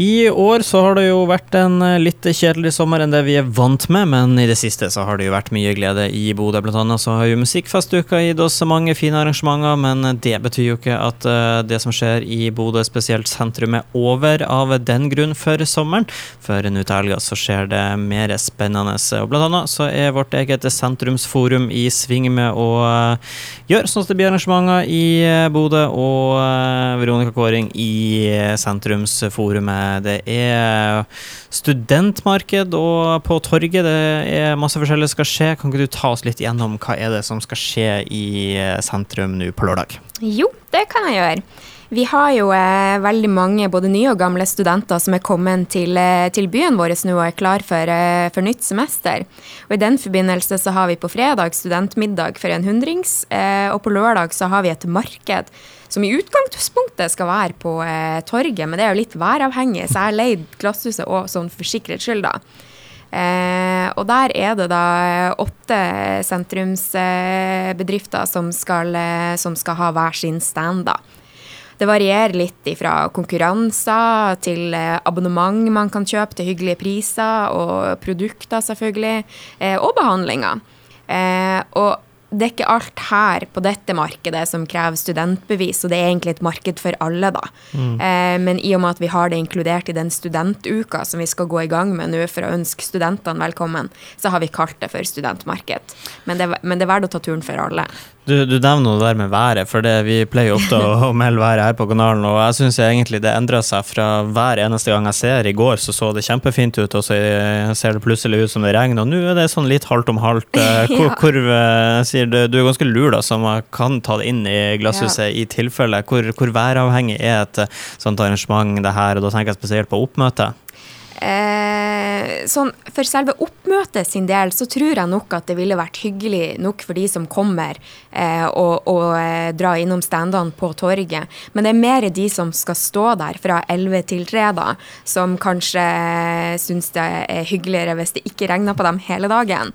I år så har det jo vært en eh, litt kjedelig sommer enn det vi er vant med, men i det siste så har det jo vært mye glede i Bodø. Blant annet så har jo Musikkfestuka gitt oss mange fine arrangementer, men det betyr jo ikke at uh, det som skjer i Bodø, spesielt sentrum, er over av den grunn for sommeren. For nå til helga så skjer det mer spennende. Og blant annet så er vårt eget sentrumsforum i sving med å uh, gjøre sånn at det blir arrangementer i Bodø, og Veronica Kåring i sentrumsforumet det er studentmarked og på torget. Det er masse forskjellig som skal skje. Kan ikke du ta oss litt gjennom hva er det som skal skje i sentrum nå på lørdag? Jo, det kan jeg gjøre. Vi har jo eh, veldig mange både nye og gamle studenter som er kommet til, eh, til byen vår nå og er klar for, eh, for, nytt semester. Og I den forbindelse så har vi på fredag studentmiddag for en hundrings, eh, og på lørdag så har vi et marked som i utgangspunktet skal være på eh, torget, men det er jo litt væravhengig, så jeg har leid Glasshuset òg sånn for sikkerhets skyld, da. Eh, og der er det da åtte sentrumsbedrifter som, skal, som skal ha hver sin stand, da. Det varierer litt fra konkurranser til eh, abonnement man kan kjøpe til hyggelige priser, og produkter, selvfølgelig, eh, og behandlinger. Eh, og det er ikke alt her på dette markedet som krever studentbevis, og det er egentlig et marked for alle, da. Mm. Eh, men i og med at vi har det inkludert i den studentuka som vi skal gå i gang med nå for å ønske studentene velkommen, så har vi kalt det for studentmarked. Men det, men det er verdt å ta turen for alle. Du, du nevner det der med været, for det, vi pleier ofte å, å melde været her på kanalen, og jeg syns egentlig det endrer seg fra hver eneste gang jeg ser. I går så så det kjempefint ut, og så ser det plutselig ut som det regner, og nå er det sånn litt halvt om halvt. Hvor, ja. hvor eh, sier du, du er ganske lur, da, som kan ta det inn i glasshuset ja. i tilfelle. Hvor, hvor væravhengig er et sånt arrangement det her, og da tenker jeg spesielt på oppmøtet? Eh, sånn, for selve oppmøtet sin del så tror jeg nok at det ville vært hyggelig nok for de som kommer eh, og, og eh, dra innom standene på torget. Men det er mer de som skal stå der fra 11 til 3, da, som kanskje syns det er hyggeligere hvis det ikke regner på dem hele dagen.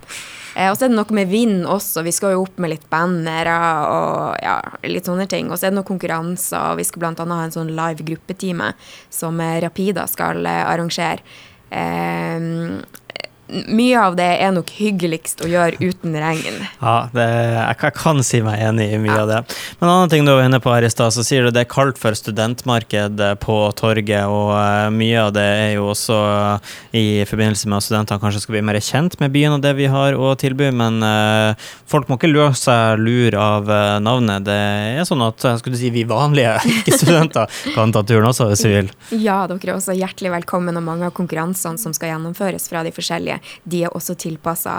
Eh, og så er det noe med vind også. Vi skal jo opp med litt bannere og ja, litt sånne ting. Og så er det noen konkurranser, og vi skal bl.a. ha en sånn live gruppetime som Rapida skal eh, arrangere. Um, mye av det er nok hyggeligst å gjøre uten regn. Ja, det, jeg, jeg, kan si meg enig i mye ja. av det. Men en annen ting du var inne på her i stad, så sier du det er kaldt for studentmarked på torget, og uh, mye av det er jo også i forbindelse med at studentene kanskje skal bli mer kjent med byen og det vi har å tilby, men uh, folk må ikke lure seg lur av navnet. Det er sånn at skulle si, vi vanlige ikke-studenter kan ta turen også, hvis vi vil. Ja, dere er også hjertelig velkommen, og mange av konkurransene som skal gjennomføres fra de forskjellige de er også tilpassa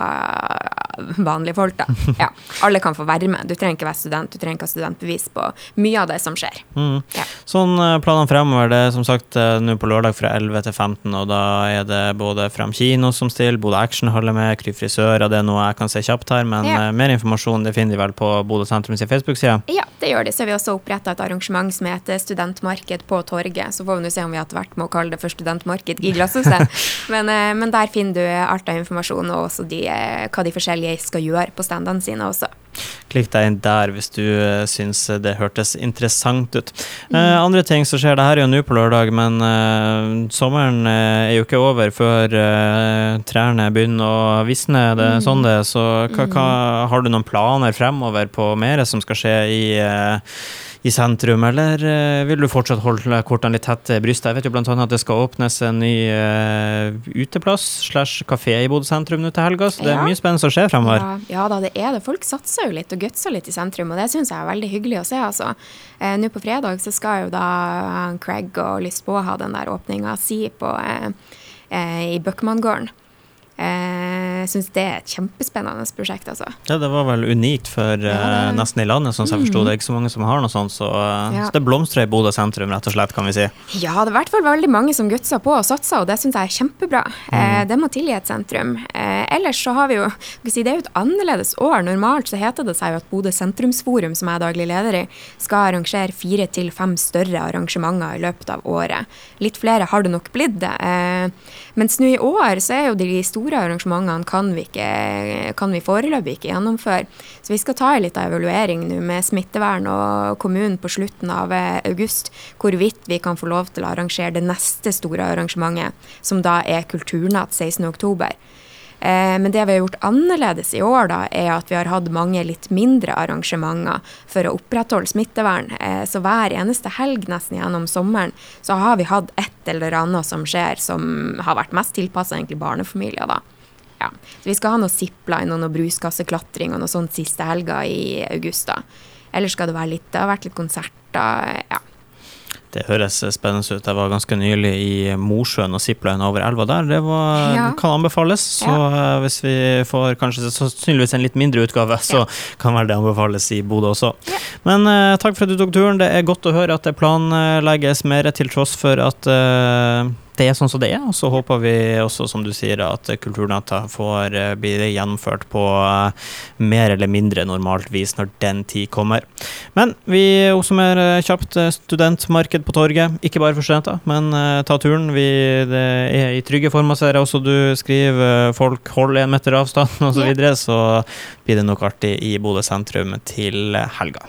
vanlige folk, da. Ja, alle kan få være med. Du trenger ikke være student, du trenger ikke ha studentbevis på mye av det som skjer. Mm. Ja. Sånn eh, planene fremover, det er som sagt eh, nå på lørdag fra 11 til 15, og da er det både Fram kino som stiller, Bodø Action holder med, Kry frisører, det er noe jeg kan se kjapt her, men ja. Eh, mer informasjon det finner de vel på Bodø sentrum sin Facebook-side? Ja, det gjør de. Så har vi også oppretta et arrangement som heter Studentmarked på torget. Så får vi nå se om vi har vært med å kalle det for studentmarked i Glasshuset. men, men der finner du alt av informasjon, og også de, hva de forskjellige skal gjøre på standene sine også. Klikk deg inn der hvis du uh, syns det hørtes interessant ut. Uh, andre ting som skjer, det her er jo nå på lørdag, men uh, sommeren er jo ikke over før trærne begynner å visne. Det er mm. sånn det Så hva, hva, har du noen planer fremover på mer som skal skje i i sentrum, eller vil du fortsatt holde kortene litt tett til brystet? Jeg vet jo annet at det skal åpnes en ny uh, uteplass slash kafé i Bodø sentrum nå til helga, så det er mye spennende som skjer fremover. Ja, ja, da, det er det. Folk satser jo litt og gutser litt i sentrum, og det syns jeg er veldig hyggelig å se, altså. Eh, nå på fredag så skal jo da Craig og Lisboa ha den der åpninga si på i Bøckmanngården. Jeg syns det er et kjempespennende prosjekt. Altså. Ja, det var vel unikt for ja, det... nesten i landet, sånn som jeg forsto. Mm. Det er ikke så mange som har noe sånt, så, ja. så det blomstrer i Bodø sentrum, rett og slett, kan vi si. Ja, det er i hvert fall veldig mange som gutser på og satser, og det syns jeg er kjempebra. Mm. Det må tilgi et sentrum. Ellers så har vi jo si, Det er jo et annerledes år. Normalt så heter det seg jo at Bodø sentrumsforum, som jeg er daglig leder i, skal arrangere fire til fem større arrangementer i løpet av året. Litt flere har det nok blitt. det. Eh, mens nå i år så er jo de store arrangementene kan vi, ikke, kan vi foreløpig ikke gjennomføre. Så vi skal ta en liten evaluering nå med smittevern og kommunen på slutten av eh, august, hvorvidt vi kan få lov til å arrangere det neste store arrangementet, som da er Kulturnatt 16.10. Eh, men det vi har gjort annerledes i år, da, er at vi har hatt mange litt mindre arrangementer for å opprettholde smittevern. Eh, så hver eneste helg nesten gjennom sommeren så har vi hatt et eller annet som skjer som har vært mest tilpassa barnefamilier. da. Ja. Så vi skal ha noe zipline og noe bruskasseklatring og noe sånt siste helga i august. da. Ellers skal det være litt Det har vært litt konserter. ja. Det høres spennende ut. Jeg var ganske nylig i Mosjøen og zipline over elva der. Det var, ja. kan anbefales. Så ja. Eh, hvis vi får kanskje sannsynligvis en litt mindre utgave, så ja. kan vel det anbefales i Bodø også. Men uh, takk for at du tok turen. Det er godt å høre at det planlegges mer, til tross for at uh, det er sånn som det er. Og så håper vi også, som du sier, at Kulturnatta får eh, bli gjennomført på eh, mer eller mindre normalt vis når den tid kommer. Men vi oppsummerer kjapt studentmarked på torget. Ikke bare for studenter, men ta turen. Vi, det er i trygge former, ser jeg også du skriver. Folk holder én meter avstand osv. Så, videre, så blir det nok artig i Bodø sentrum til helga.